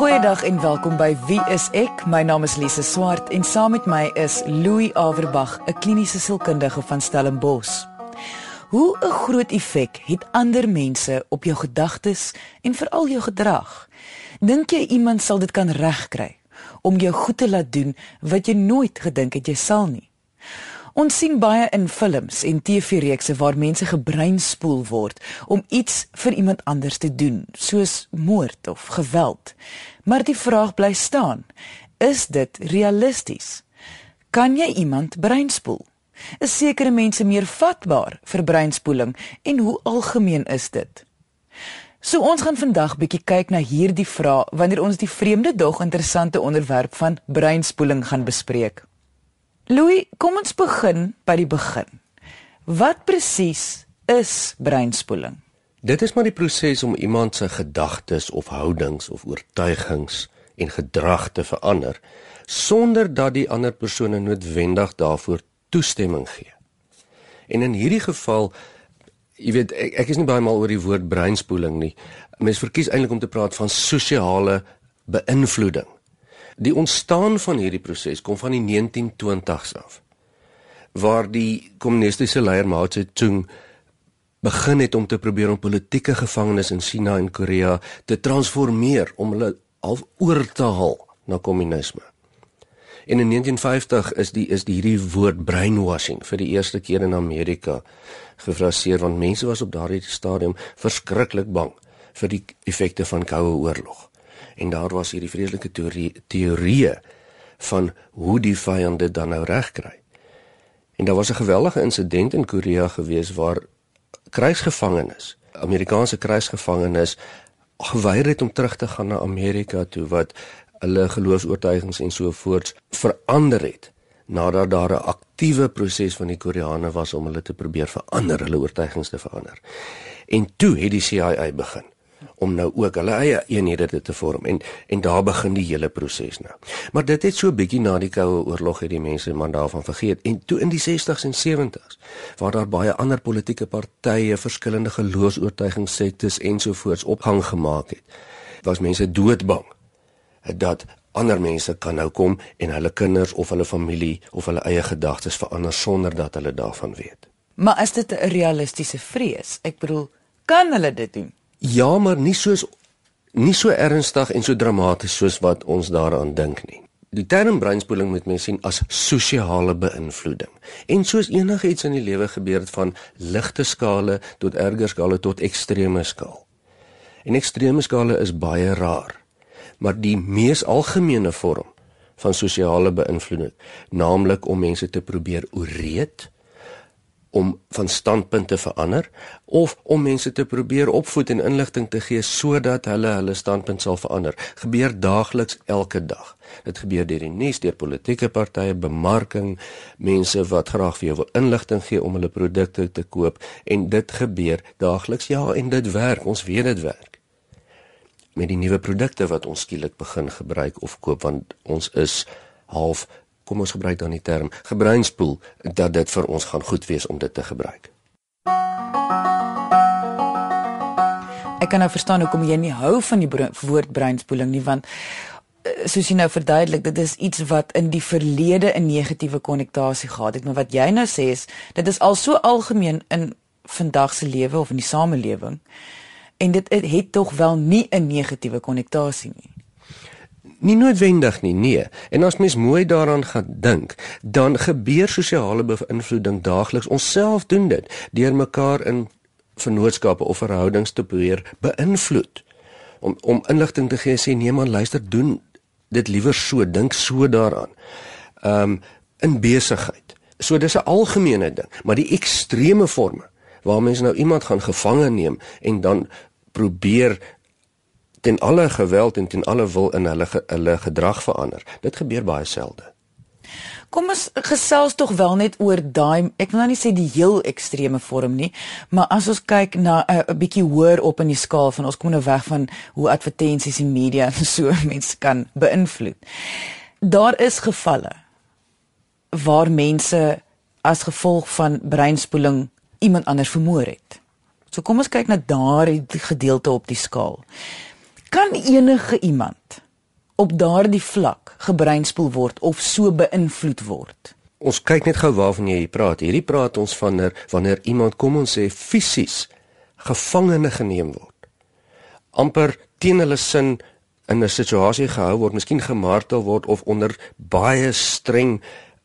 Goeiedag en welkom by Wie is ek? My naam is Lise Swart en saam met my is Louis Averbag, 'n kliniese sielkundige van Stellenbosch. Hoe 'n groot effek het ander mense op jou gedagtes en veral jou gedrag? Dink jy iemand sal dit kan regkry om jou goed te laat doen wat jy nooit gedink het jy sal nie? Ons sien baie in films en TV-reekse waar mense gebreinspoel word om iets vir iemand anders te doen, soos moord of geweld. Maar die vraag bly staan: Is dit realisties? Kan jy iemand breinspoel? Is sekere mense meer vatbaar vir breinspoeling en hoe algemeen is dit? So ons gaan vandag bietjie kyk na hierdie vraag wanneer ons die vreemde dog interessante onderwerp van breinspoeling gaan bespreek. Louis, kom ons begin by die begin. Wat presies is breinspoeling? Dit is maar die proses om iemand se gedagtes of houdings of oortuigings en gedrag te verander sonder dat die ander persoon noodwendig daarvoor toestemming gee. En in hierdie geval, jy weet, ek, ek is nie baie mal oor die woord breinspoeling nie. Mense verkies eintlik om te praat van sosiale beïnvloeding. Die ontstaan van hierdie proses kom van die 1920s af waar die kommunistiese leier Mao Zedong begin het om te probeer om politieke gevangenes in China en Korea te transformeer om hulle half oor te haal na kommunisme. En in 1950 is die is die hierdie woord brainwashing vir die eerste keer in Amerika gefraseer want mense was op daardie stadium verskriklik bang vir die effekte van koue oorlog en daar was hierdie vreeslike teorieë van hoe die vyande dan nou regkry. En daar was 'n geweldige insident in Korea gewees waar krygsgevangenes, Amerikaanse krygsgevangenes geweier het om terug te gaan na Amerika toe wat hulle geloofs-oortuigings en so voorts verander het nadat daar 'n aktiewe proses van die Koreane was om hulle te probeer verander, hulle oortuigings te verander. En toe het die CIA begin om nou ook hulle eie eenhede te vorm en en daar begin die hele proses nou. Maar dit het so bietjie na die koue oorlog het die mense man daarvan vergeet en toe in die 60s en 70s waar daar baie ander politieke partye, verskillende geloofs-oortuigings sektes ensovoorts opgang gemaak het. Was mense doodbang dat ander mense kan nou kom en hulle kinders of hulle familie of hulle eie gedagtes verander sonder dat hulle daarvan weet. Maar is dit 'n realistiese vrees? Ek bedoel, kan hulle dit doen? Ja, maar nie soos nie so ernstig en so dramaties soos wat ons daaraan dink nie. Die term breinspoeling moet mens sien as sosiale beïnvloeding. En soos enigiets in die lewe gebeur dit van ligte skale tot erger skale tot ekstreme skaal. En ekstreme skale is baie rar. Maar die mees algemene vorm van sosiale beïnvloeding, naamlik om mense te probeer ooreed, om van standpunt te verander of om mense te probeer opvoed en inligting te gee sodat hulle hulle standpunt sal verander. Gebeur daagliks elke dag. Dit gebeur deur die nuus, deur politieke partye, bemarking, mense wat graag vir jou wil inligting gee om hulle produkte te koop en dit gebeur daagliks. Ja, en dit werk. Ons weet dit werk. Met die nuwe produkte wat ons skielik begin gebruik of koop want ons is half kom ons gebruik dan die term gebreinspoel dat dit vir ons gaan goed wees om dit te gebruik. Ek kan nou verstaan hoekom jy nie hou van die woord breinspoeling nie want eh, soos jy nou verduidelik dit is iets wat in die verlede 'n negatiewe konnotasie gehad het maar wat jy nou sê is dit is al so algemeen in vandag se lewe of in die samelewing en dit het, het tog wel nie 'n negatiewe konnotasie nie. Nie noodwendig nie, nee. En as mens mooi daaraan gaan dink, dan gebeur sosiale beïnvloeding daagliks. Ons self doen dit deur mekaar in vennootskappe of verhoudings te probeer beïnvloed. Om om inligting te gee sê nee man, luister, doen dit liewer so, dink so daaraan. Um in besigheid. So dis 'n algemene ding, maar die ekstreme forme waar mense nou iemand gaan gevange neem en dan probeer ten alle geweld en ten alle wil in hulle hulle gedrag verander. Dit gebeur baie selde. Kom ons gesels tog wel net oor daai ek wil nou nie sê die heel ekstreme vorm nie, maar as ons kyk na 'n uh, bietjie hoër op in die skaal van ons kom nou weg van hoe advertensies en media en so mense kan beïnvloed. Daar is gevalle waar mense as gevolg van breinspoeling iemand anders vermoor het. So kom ons kyk na daardie gedeelte op die skaal. Kan enige iemand op daardie vlak gebreinspoel word of so beïnvloed word? Ons kyk net gou waarvan jy praat. Hierdie praat ons van wanneer wanneer iemand kom ons sê fisies gevangene geneem word. amper teen hulle sin in 'n situasie gehou word, miskien gemartel word of onder baie streng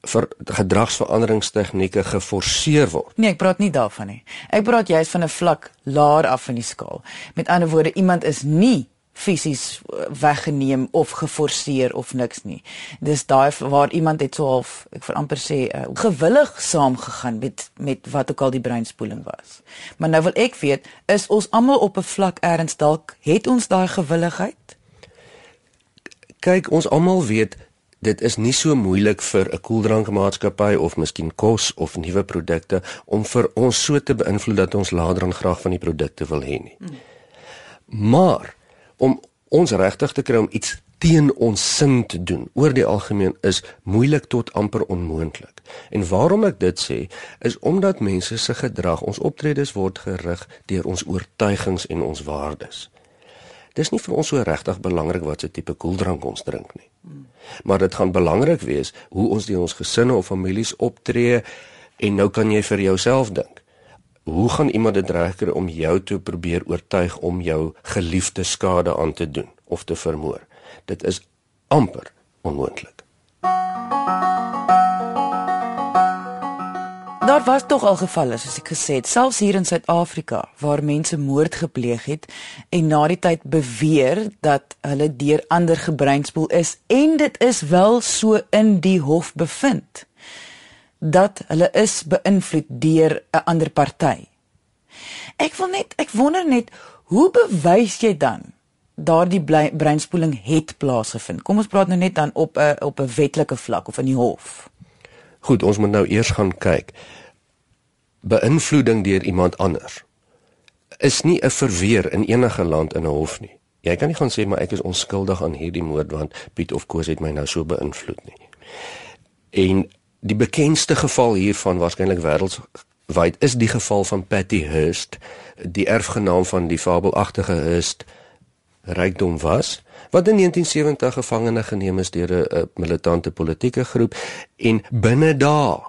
vir gedragsveranderingstegnieke geforseer word. Nee, ek praat nie daarvan nie. Ek praat juist van 'n vlak laer af in die skaal. Met ander woorde, iemand is nie fisies weggeneem of geforseer of niks nie. Dis daai waar iemand het so half, ek vir amper sê, uh, gewillig saamgegaan met met wat ook al die breinspoeling was. Maar nou wil ek weet, is ons almal op 'n vlak erns dalk het ons daai gewilligheid? Kyk, ons almal weet dit is nie so moeilik vir 'n koeldrankmaatskappy of miskien kos of nuwe produkte om vir ons so te beïnvloed dat ons later dan graag van die produkte wil hê nie. Hmm. Maar om ons regtig te kry om iets teen ons sin te doen oor die algemeen is moeilik tot amper onmoontlik. En waarom ek dit sê is omdat mense se gedrag, ons optredes word gerig deur ons oortuigings en ons waardes. Dis nie vir ons so regtig belangrik wat se tipe koeldrank ons drink nie. Maar dit gaan belangrik wees hoe ons die ons gesinne of families optree en nou kan jy vir jouself dink. Hoe gaan iemand dit regkry om jou te probeer oortuig om jou geliefde skade aan te doen of te vermoor? Dit is amper onmoontlik. Daar was tog al gevalle soos ek gesê het, selfs hier in Suid-Afrika waar mense moord gepleeg het en na die tyd beweer dat hulle deur ander gebreinspoel is en dit is wel so in die hof bevind dat hulle is beïnvloed deur 'n ander party. Ek wil net ek wonder net hoe bewys jy dan daardie breinspoeling het plaasgevind? Kom ons praat nou net dan op 'n op 'n wetlike vlak of in die hof. Goed, ons moet nou eers gaan kyk. Beïnvloeding deur iemand anders is nie 'n verweer in enige land in 'n hof nie. Jy kan nie gaan sê maar ek is onskuldig aan hierdie moord want Piet of Koos het my nou so beïnvloed nie. En die bekendste geval hiervan waarskynlik wêreldwyd is die geval van Patty Hearst, die erfgenaam van die fabelagtige Hearst rykdom was wat in 1970 gevangene geneem is deur 'n militante politieke groep en binne dae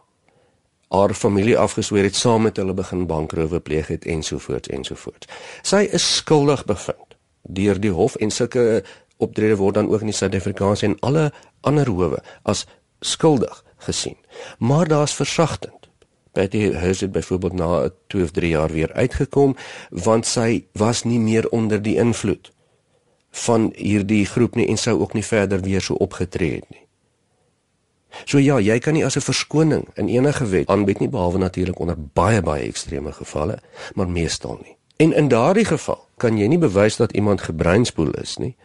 haar familie afgesweer het saam met hulle begin bankrowe pleeg het ensovoorts ensovoorts. Sy is skuldig bevind deur die hof en sulke optrede word dan ook in die Suid-Afrikaanse en alle ander howe as skuldig gesien. Maar daar's versagtend. Betty Hearst het byvoorbeeld na 2 of 3 jaar weer uitgekom want sy was nie meer onder die invloed van hierdie groep nie en sou ook nie verder weer so opgetree het nie. So ja, jy kan nie as 'n verskoning in enige wet aanbied nie behalwe natuurlik onder baie baie ekstreme gevalle, maar meestal nie. En in daardie geval kan jy nie bewys dat iemand gebreinspoel is nie.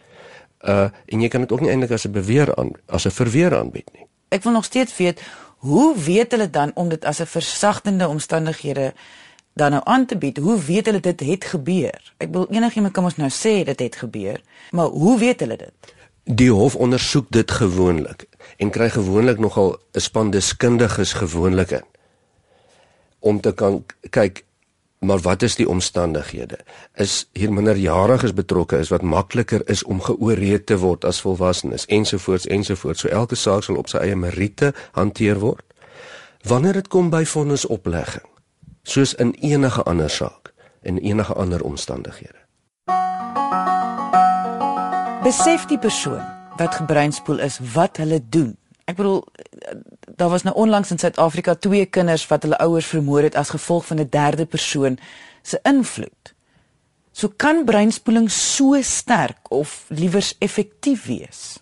Uh en jy kan dit ook nie eintlik as 'n beweer aan as 'n verweer aanbied nie. Ek wil nog steeds weet hoe weet hulle dan om dit as 'n versagtende omstandighede dan nou aan te bied. Hoe weet hulle dit het gebeur? Ek wil enigiemand kan ons nou sê dit het gebeur, maar hoe weet hulle dit? Die hof ondersoek dit gewoonlik en kry gewoonlik nogal 'n span deskundiges gewoonlik in om te kan kyk maar wat is die omstandighede? Is hier minderjariges betrokke is wat makliker is om geoorreed te word as volwassenes ensovoorts ensovoorts. So elke saak sal op sy eie meriete hanteer word. Wanneer dit kom by vonnisoplegging, soos in enige ander saak en enige ander omstandighede. Besef die persoon wat gebreinspoel is wat hulle doen. Ek bedoel daar was nou onlangs in Suid-Afrika twee kinders wat hulle ouers vermoor het as gevolg van 'n derde persoon se invloed. So kan breinspoeling so sterk of liewers effektief wees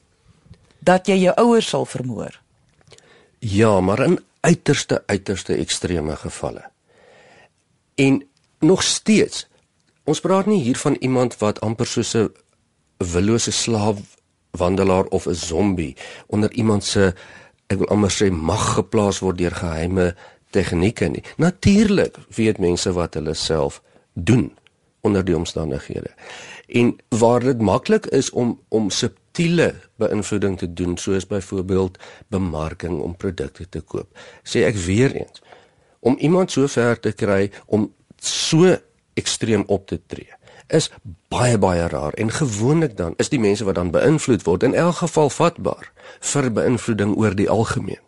dat jy jou ouers sal vermoor. Ja, maar in uiterste uiterste ekstreme gevalle. En nog steeds, ons praat nie hier van iemand wat amper soos 'n willose slaaf wandelaar of 'n zombie onder iemand se ek wil amper sê mag geplaas word deur geheime tegnieke nie. Natuurlik weet mense wat hulle self doen onder die omstandighede. En waar dit maklik is om om subtiele beïnvloeding te doen soos byvoorbeeld bemarking om produkte te koop. Sê ek weer eens, om iemand so ver te kry om so ekstreem op te tree is baie baie rar en gewoonlik dan is die mense wat dan beïnvloed word in elk geval vatbaar vir beïnvloeding oor die algemeen.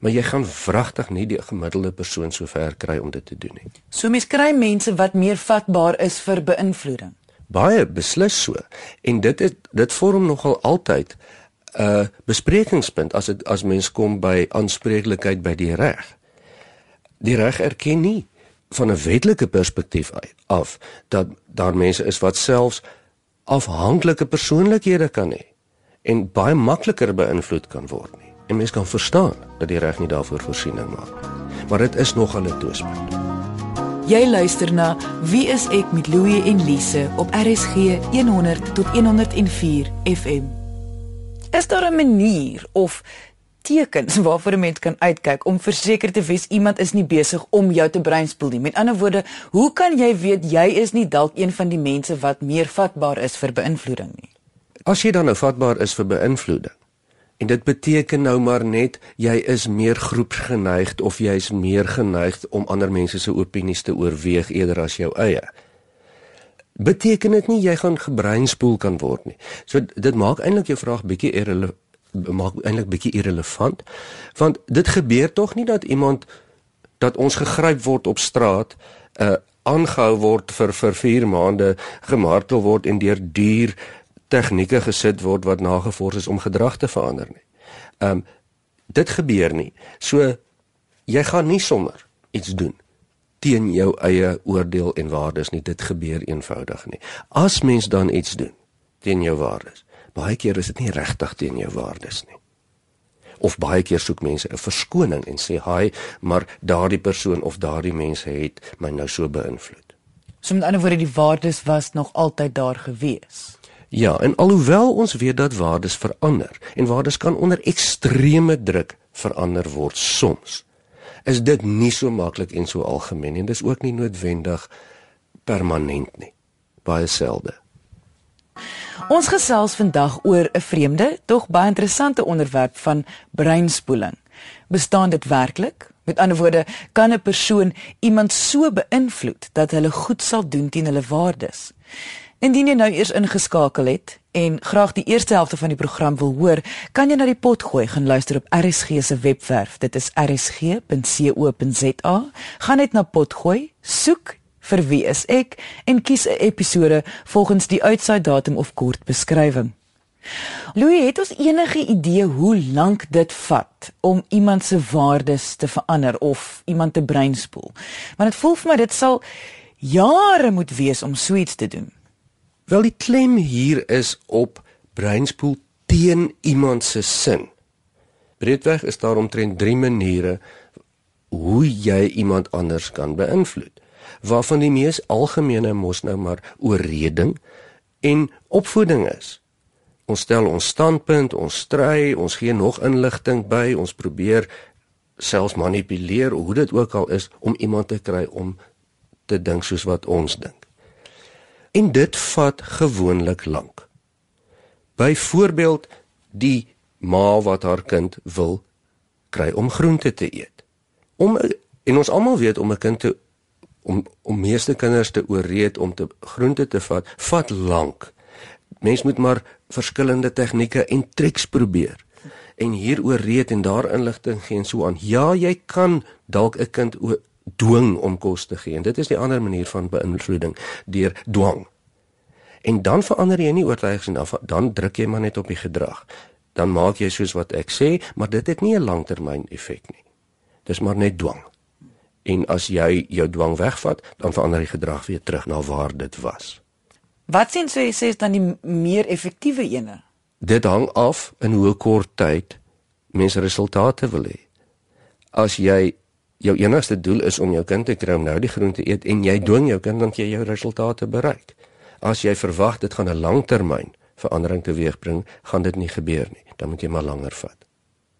Maar jy gaan vragtig nie die gemiddelde persoon so ver kry om dit te doen nie. So mens kry mense wat meer vatbaar is vir beïnvloeding. Baie beslis so. En dit het dit vorm nogal altyd 'n uh, besprekingspunt as dit as mens kom by aanspreeklikheid by die reg. Die reg erken nie van 'n wetlike perspektief af dat daar mense is wat selfs afhanklike persoonlikhede kan hê en baie makliker beïnvloed kan word nie. En mens kan verstaan dat die reg nie daarvoor voorsiening maak nie. Maar dit is nog 'n twistpunt. Jy luister na Wie is ek met Louie en Lise op RSG 100 tot 104 FM. Is daar 'n manier of tekens waarvoor 'n mens kan uitkyk om verseker te wees iemand is nie besig om jou te breinspoel nie. Met ander woorde, hoe kan jy weet jy is nie dalk een van die mense wat meer vatbaar is vir beïnvloeding nie? As jy dan nou vatbaar is vir beïnvloeding en dit beteken nou maar net jy is meer groepsgeneigd of jy is meer geneigd om ander mense se opinies te oorweeg eerder as jou eie. Beteken dit nie jy gaan gebreinspoel kan word nie. So dit maak eintlik jou vraag bietjie irrelevant maak eintlik bietjie irrelevant want dit gebeur tog nie dat iemand dat ons gegryp word op straat uh aangehou word vir vir 4 maande gemartel word en deur duur tegnieke gesit word wat nagevors is om gedrag te verander nie. Um dit gebeur nie. So jy gaan nie sommer iets doen teen jou eie oordeel en waardes nie. Dit gebeur eenvoudig nie. As mens dan iets doen teen jou waardes, baie keer is dit nie regtig teen jou waardes nie. Of baie keer soek mense 'n verskoning en sê, "Haai, maar daardie persoon of daardie mense het my nou so beïnvloed." So met ander woorde, die waardes was nog altyd daar gewees. Ja, en alhoewel ons weet dat waardes verander en waardes kan onder ekstreme druk verander word soms, is dit nie so maklik en so algemeen nie. Dis ook nie noodwendig permanent nie. Baie selde. Ons gesels vandag oor 'n vreemde, tog baie interessante onderwerp van breinspoeling. Bestaan dit werklik? Met ander woorde, kan 'n persoon iemand so beïnvloed dat hulle goed sal doen teen hulle waardes? Indien jy nou eers ingeskakel het en graag die eerste helfte van die program wil hoor, kan jy na die pot gooi gaan luister op RSG se webwerf. Dit is rsg.co.za. Gaan net na pot gooi, soek vir wie is ek en kies 'n episode volgens die uitsaai datum of kort beskrywing. Louis, het ons enige idee hoe lank dit vat om iemand se waardes te verander of iemand te breinspoel? Want dit voel vir my dit sal jare moet wees om so iets te doen. Wel die klem hier is op breinspoel teen iemand se sin. Breedweg is daar omtrent 3 maniere hoe jy iemand anders kan beïnvloed waarvan die mees algemene mos nou maar oorreding en opvoeding is. Ons stel ons standpunt, ons stry, ons gee nog inligting by, ons probeer selfs manipuleer hoe dit ook al is om iemand te kry om te dink soos wat ons dink. En dit vat gewoonlik lank. Byvoorbeeld die ma wat haar kind wil kry om groente te eet. Om en ons almal weet om 'n kind te om om meeste kinders te ooreed om te groente te vat, vat lank. Mens moet maar verskillende tegnieke en triks probeer. En hier ooreed en daar inligting gee en so aan. Ja, jy kan dalk 'n kind dwing om kos te gee. En dit is die ander manier van beïnvloeding deur dwang. En dan verander jy nie oortuigings en dan druk jy maar net op die gedrag. Dan maak jy soos wat ek sê, maar dit het nie 'n langtermyn effek nie. Dis maar net dwang en as jy jou dwang wegvat, dan verander die gedrag weer terug na waar dit was. Wat sien sê sê is dan die meer effektiewe ene? Dit hang af in hoe kort tyd mense resultate wil hê. As jy jou enigste doel is om jou kind te kry om nou die groente eet en jy dwing jou kind dan jy jou resultate bereik. As jy verwag dit gaan 'n langtermyn verandering teweegbring, gaan dit nie gebeur nie. Dan moet jy maar langer vat.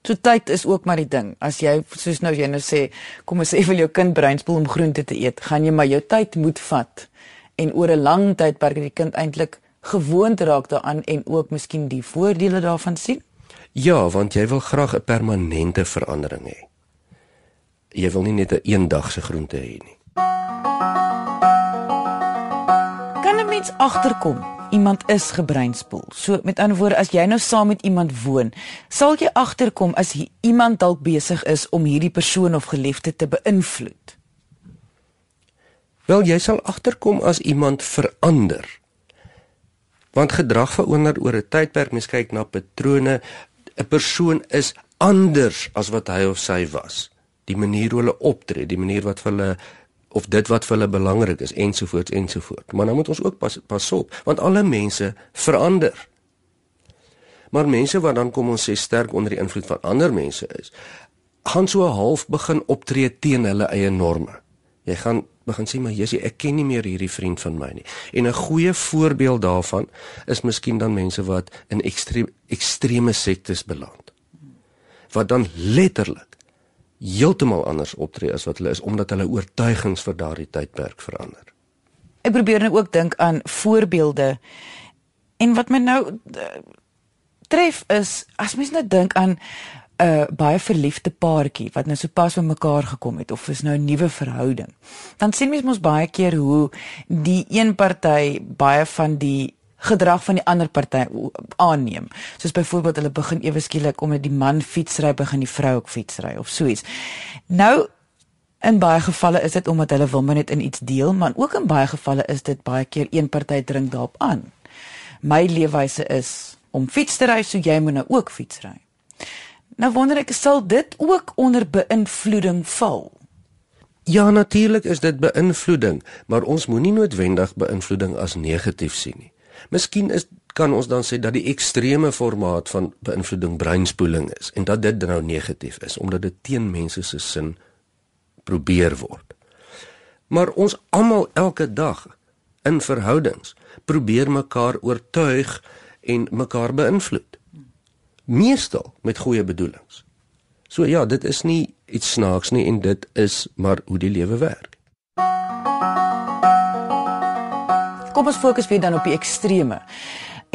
So tyd is ook maar die ding. As jy soos nou jy nou sê, kom ons sê wil jou kind breinspoel om groente te eet, gaan jy maar jou tyd moet vat en oor 'n lang tydperk die kind eintlik gewoond raak daaraan en ook miskien die voordele daarvan sien. Ja, want jy wil graag 'n permanente verandering hê. Jy wil nie net 'n een eendag se groente hê nie. steeds agterkom iemand is gebreinspoel. So met ander woorde, as jy nou saam met iemand woon, sal jy agterkom as iemand dalk besig is om hierdie persoon of geliefde te beïnvloed. Wel, jy sal agterkom as iemand verander. Want gedrag verander oor 'n tydperk. Mens kyk na patrone. 'n Persoon is anders as wat hy of sy was. Die manier hoe hulle optree, die manier wat hulle of dit wat vir hulle belangrik is ensovoorts ensovoorts. Maar nou moet ons ook pas pas op want alle mense verander. Maar mense wat dan kom ons sê sterk onder die invloed van ander mense is, gaan so half begin optree teen hulle eie norme. Jy gaan begin sê maar Jessie, ek ken nie meer hierdie vriend van my nie. En 'n goeie voorbeeld daarvan is miskien dan mense wat in ekstreme ekstreme sektes beland. Wat dan letterlik heeltemal anders optree as wat hulle is omdat hulle oortuigings vir daardie tydperk verander. Ek probeer nou ook dink aan voorbeelde en wat my nou eh, tref is as mens nou dink aan 'n uh, baie verliefde paartjie wat nou sopas by mekaar gekom het of is nou 'n nuwe verhouding. Dan sien mens mos baie keer hoe die een party baie van die gedrag van die ander party aanneem. Soos byvoorbeeld hulle begin ewe skielik omdat die man fietsry begin die vrou ook fietsry of so iets. Nou in baie gevalle is dit omdat hulle wil maar net in iets deel, maar ook in baie gevalle is dit baie keer een party drink daarop aan. My leefwyse is om fiets te ry, so jy moet nou ook fietsry. Nou wonder ek sal dit ook onder beïnvloeding val. Ja, natuurlik is dit beïnvloeding, maar ons moenie noodwendig beïnvloeding as negatief sien nie. Miskien is kan ons dan sê dat die ekstreme formaat van beïnvloeding breinspoeling is en dat dit nou negatief is omdat dit teen mense se sin probeer word. Maar ons almal elke dag in verhoudings probeer mekaar oortuig en mekaar beïnvloed. Meestal met goeie bedoelings. So ja, dit is nie iets snaaks nie en dit is maar hoe die lewe werk. Kom ons fokus weer dan op die extreme.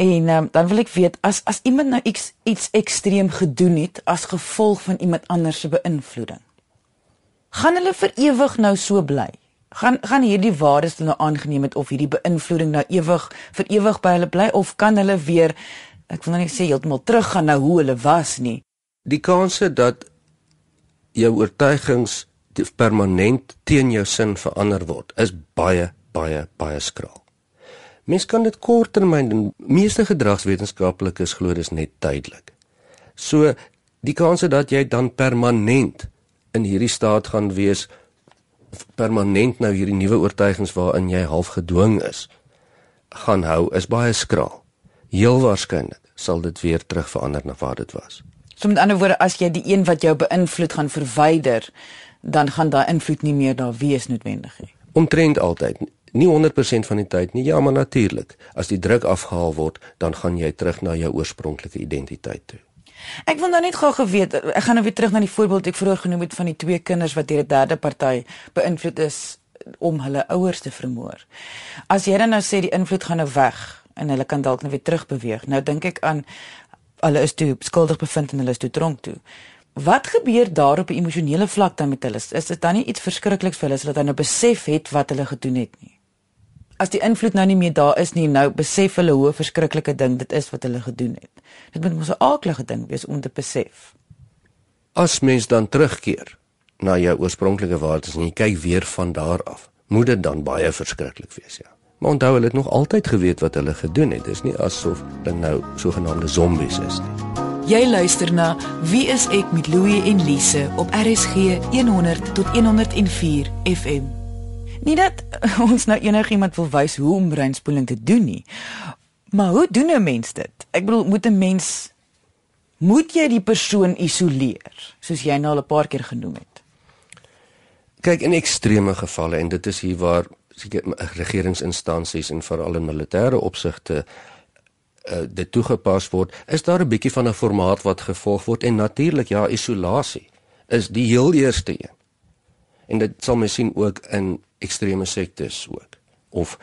En um, dan wil ek weet as as iemand nou iets iets ekstreem gedoen het as gevolg van iemand anders se beïnvloeding. Gaan hulle vir ewig nou so bly? Gaan gaan hierdie waardes nou aangeneem het of hierdie beïnvloeding nou ewig vir ewig by hulle bly of kan hulle weer ek wil nou nie sê heeltemal teruggaan na hoe hulle was nie. Die kanse dat jou oortuigings permanent teen jou sin verander word is baie baie baie skraal. Mens kan dit korttermyn doen. Meeste gedragswetenskaplikes glo dis net tydelik. So die kanse dat jy dan permanent in hierdie staat gaan wees permanent nou hierdie nuwe oortuigings waarin jy half gedwing is gaan hou is baie skraal. Heel waarskynlik sal dit weer terug verander na wat dit was. So met ander woorde as jy die een wat jou beïnvloed gaan verwyder, dan gaan daai invloed nie meer daar wees noodwendig nie. Omtrent altyd. Nie 100% van die tyd nie. Ja, maar natuurlik. As die druk afgehaal word, dan gaan jy terug na jou oorspronklike identiteit toe. Ek wil nou net gou geweet, ek gaan nou weer terug na die voorbeeld ek vroeër genoem het van die twee kinders wat deur 'n derde party beïnvloed is om hulle ouers te vermoor. As jy dan nou sê die invloed gaan nou weg en hulle kan dalk nou weer terugbeweeg. Nou dink ek aan hulle is toe skuldig bevind en hulle is toe tronk toe. Wat gebeur daar op 'n emosionele vlak dan met hulle? Is dit dan nie iets verskrikliks vir hulle as hulle dan nou besef het wat hulle gedoen het nie? As die invloed nou nie meer daar is nie, nou besef hulle hoe verskriklike ding dit is wat hulle gedoen het. Dit moet mos 'n aardige ding wees om te besef. As mens dan terugkeer na jou oorspronklike waardes en jy kyk weer van daar af, moet dit dan baie verskriklik wees, ja. Maar onthou hulle het nog altyd geweet wat hulle gedoen het. Dis nie asof hulle nou sogenaamde zombies is nie. Jy luister na Wie is ek met Louie en Lise op RSG 100 tot 104 FM. Nie dat ons nou enigiemand wil wys hoe om breinspoeling te doen nie. Maar hoe doen 'n mens dit? Ek bedoel, moet 'n mens moet jy die persoon isoleer, soos jy nou al 'n paar keer genoem het? Kyk, in ekstreme gevalle en dit is hier waar seker regeringsinstansies en veral in militêre opsigte uh, dit toegepas word, is daar 'n bietjie van 'n formaat wat gevolg word en natuurlik ja, isolasie is die heel eerste een. En dit sal mens sien ook in ekstreme sektes ook of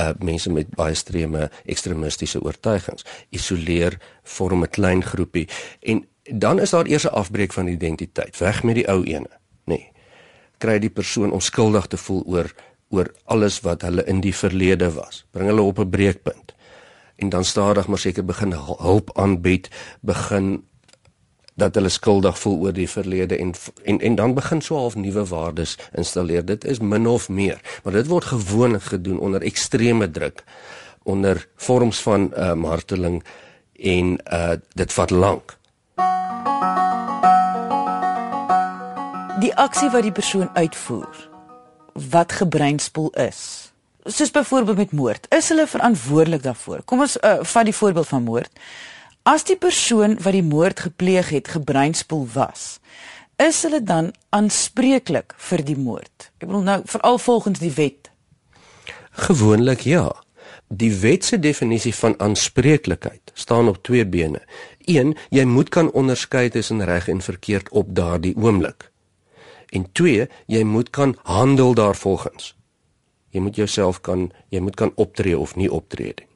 uh mense met baie extreme ekstremistiese oortuigings isoleer vorm 'n klein groepie en dan is daar eers 'n afbreek van identiteit weg met die ou ene nê nee. kry die persoon onskuldig te voel oor oor alles wat hulle in die verlede was. Bring hulle op 'n breekpunt. En dan stadig maar seker begin hulp aanbied, begin dat hulle skuldig voel oor die verlede en en en dan begin so half nuwe waardes installeer. Dit is min of meer, maar dit word gewoonlik gedoen onder ekstreme druk, onder vorms van uh, marteling en uh, dit vat lank. Die aksie wat die persoon uitvoer wat gebreinspoel is. Soos byvoorbeeld met moord, is hulle verantwoordelik daarvoor. Kom ons uh, vat die voorbeeld van moord. As die persoon wat die moord gepleeg het gebreinspoel was, is hulle dan aanspreeklik vir die moord? Ek bedoel nou veral volgens die wet. Gewoonlik ja. Die wet se definisie van aanspreeklikheid staan op twee bene. 1. Jy moet kan onderskei tussen reg en verkeerd op daardie oomblik. En 2. Jy moet kan handel daarvolgens. Jy moet jouself kan jy moet kan optree of nie optree nie.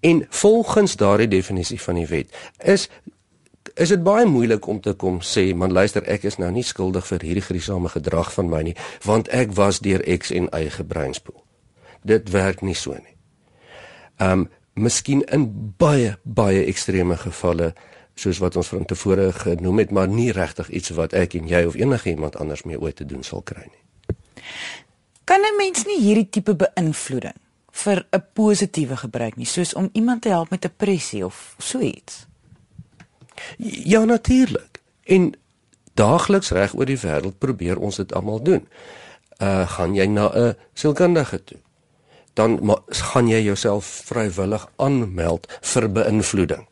En volgens daardie definisie van die wet is is dit baie moeilik om te kom sê man luister ek is nou nie skuldig vir hierdie gruisame gedrag van my nie want ek was deur X en Y gebreinspoel. Dit werk nie so nie. Um miskien in baie baie ekstreme gevalle soos wat ons van tevore genoem het maar nie regtig iets wat ek en jy of enige iemand anders mee ooit te doen sal kry nie. Kan 'n mens nie hierdie tipe beïnvloeding vir 'n positiewe gebruik nie, soos om iemand te help met depressie of so iets. Ja natuurlik. En daagliks reg oor die wêreld probeer ons dit almal doen. Uh gaan jy na 'n sielkundige toe? Dan gaan jy jouself vrywillig aanmeld vir beïnvloeding.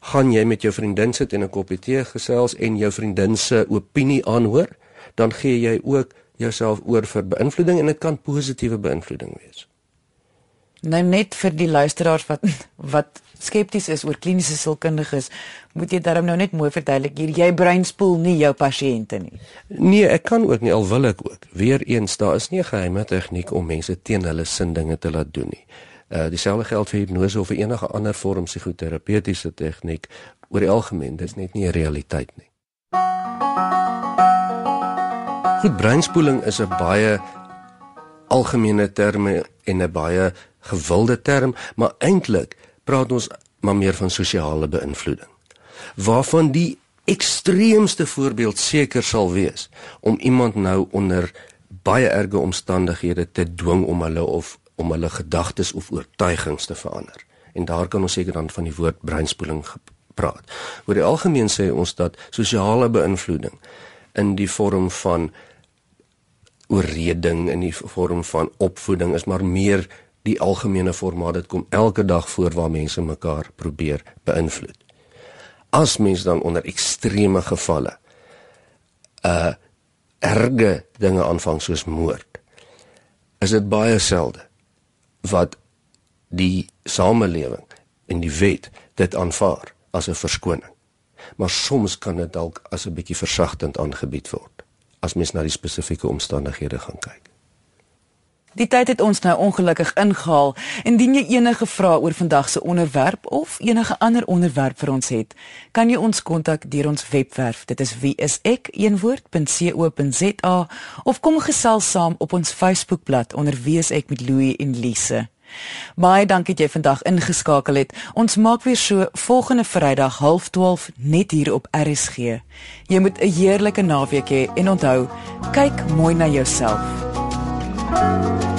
Gaan jy met jou vriendin sit en 'n koppie tee gesels en jou vriendin se opinie aanhoor, dan gee jy ook jouself oor vir beïnvloeding en dit kan positiewe beïnvloeding wees. Nou net vir die luisteraars wat wat skepties is oor kliniese sielkundiges, moet jy daarom nou net mooi verduidelik hier jy breinspoel nie jou pasiënte nie. Nee, ek kan ook nie al wil ek ook. Weereens daar is nie 'n geheime tegniek om mense teen hulle sin dinge te laat doen nie. Uh dieselfde geld vir hipnose of vir enige ander vorm psigoterapeutiese tegniek. Oor die algemeen, dit is net nie 'n realiteit nie. Goed, breinspoeling is 'n baie algemene term en 'n baie gewilde term, maar eintlik praat ons maar meer van sosiale beïnvloeding. Waarvan die ekstreemste voorbeeld seker sal wees om iemand nou onder baie erge omstandighede te dwing om hulle of om hulle gedagtes of oortuigings te verander. En daar kan ons seker dan van die woord breinspoeling praat. Oor die algemeen sê ons dat sosiale beïnvloeding in die vorm van oorreding in die vorm van opvoeding is maar meer die algemene formaat dit kom elke dag voor waar mense mekaar probeer beïnvloed. As mens dan onder ekstreme gevalle uh erge dinge aanvang soos moord, is dit baie selde wat die samelewing en die wet dit aanvaar as 'n verskoning. Maar soms kan dit dalk as 'n bietjie versagtend aangebied word as mens na die spesifieke omstandighede gaan kyk. Die tyd het ons nou ongelukkig ingehaal. Indien jy enige vrae oor vandag se onderwerp of enige ander onderwerp vir ons het, kan jy ons kontak deur ons webwerf. Dit is wieisek.co.za of kom gesels saam op ons Facebookblad onder wieisek met Louie en Lise. Baie dankie dat jy vandag ingeskakel het. Ons maak weer so volgende Vrydag 12:30 net hier op RSG. Jy moet 'n heerlike naweek hê en onthou, kyk mooi na jouself. Bye.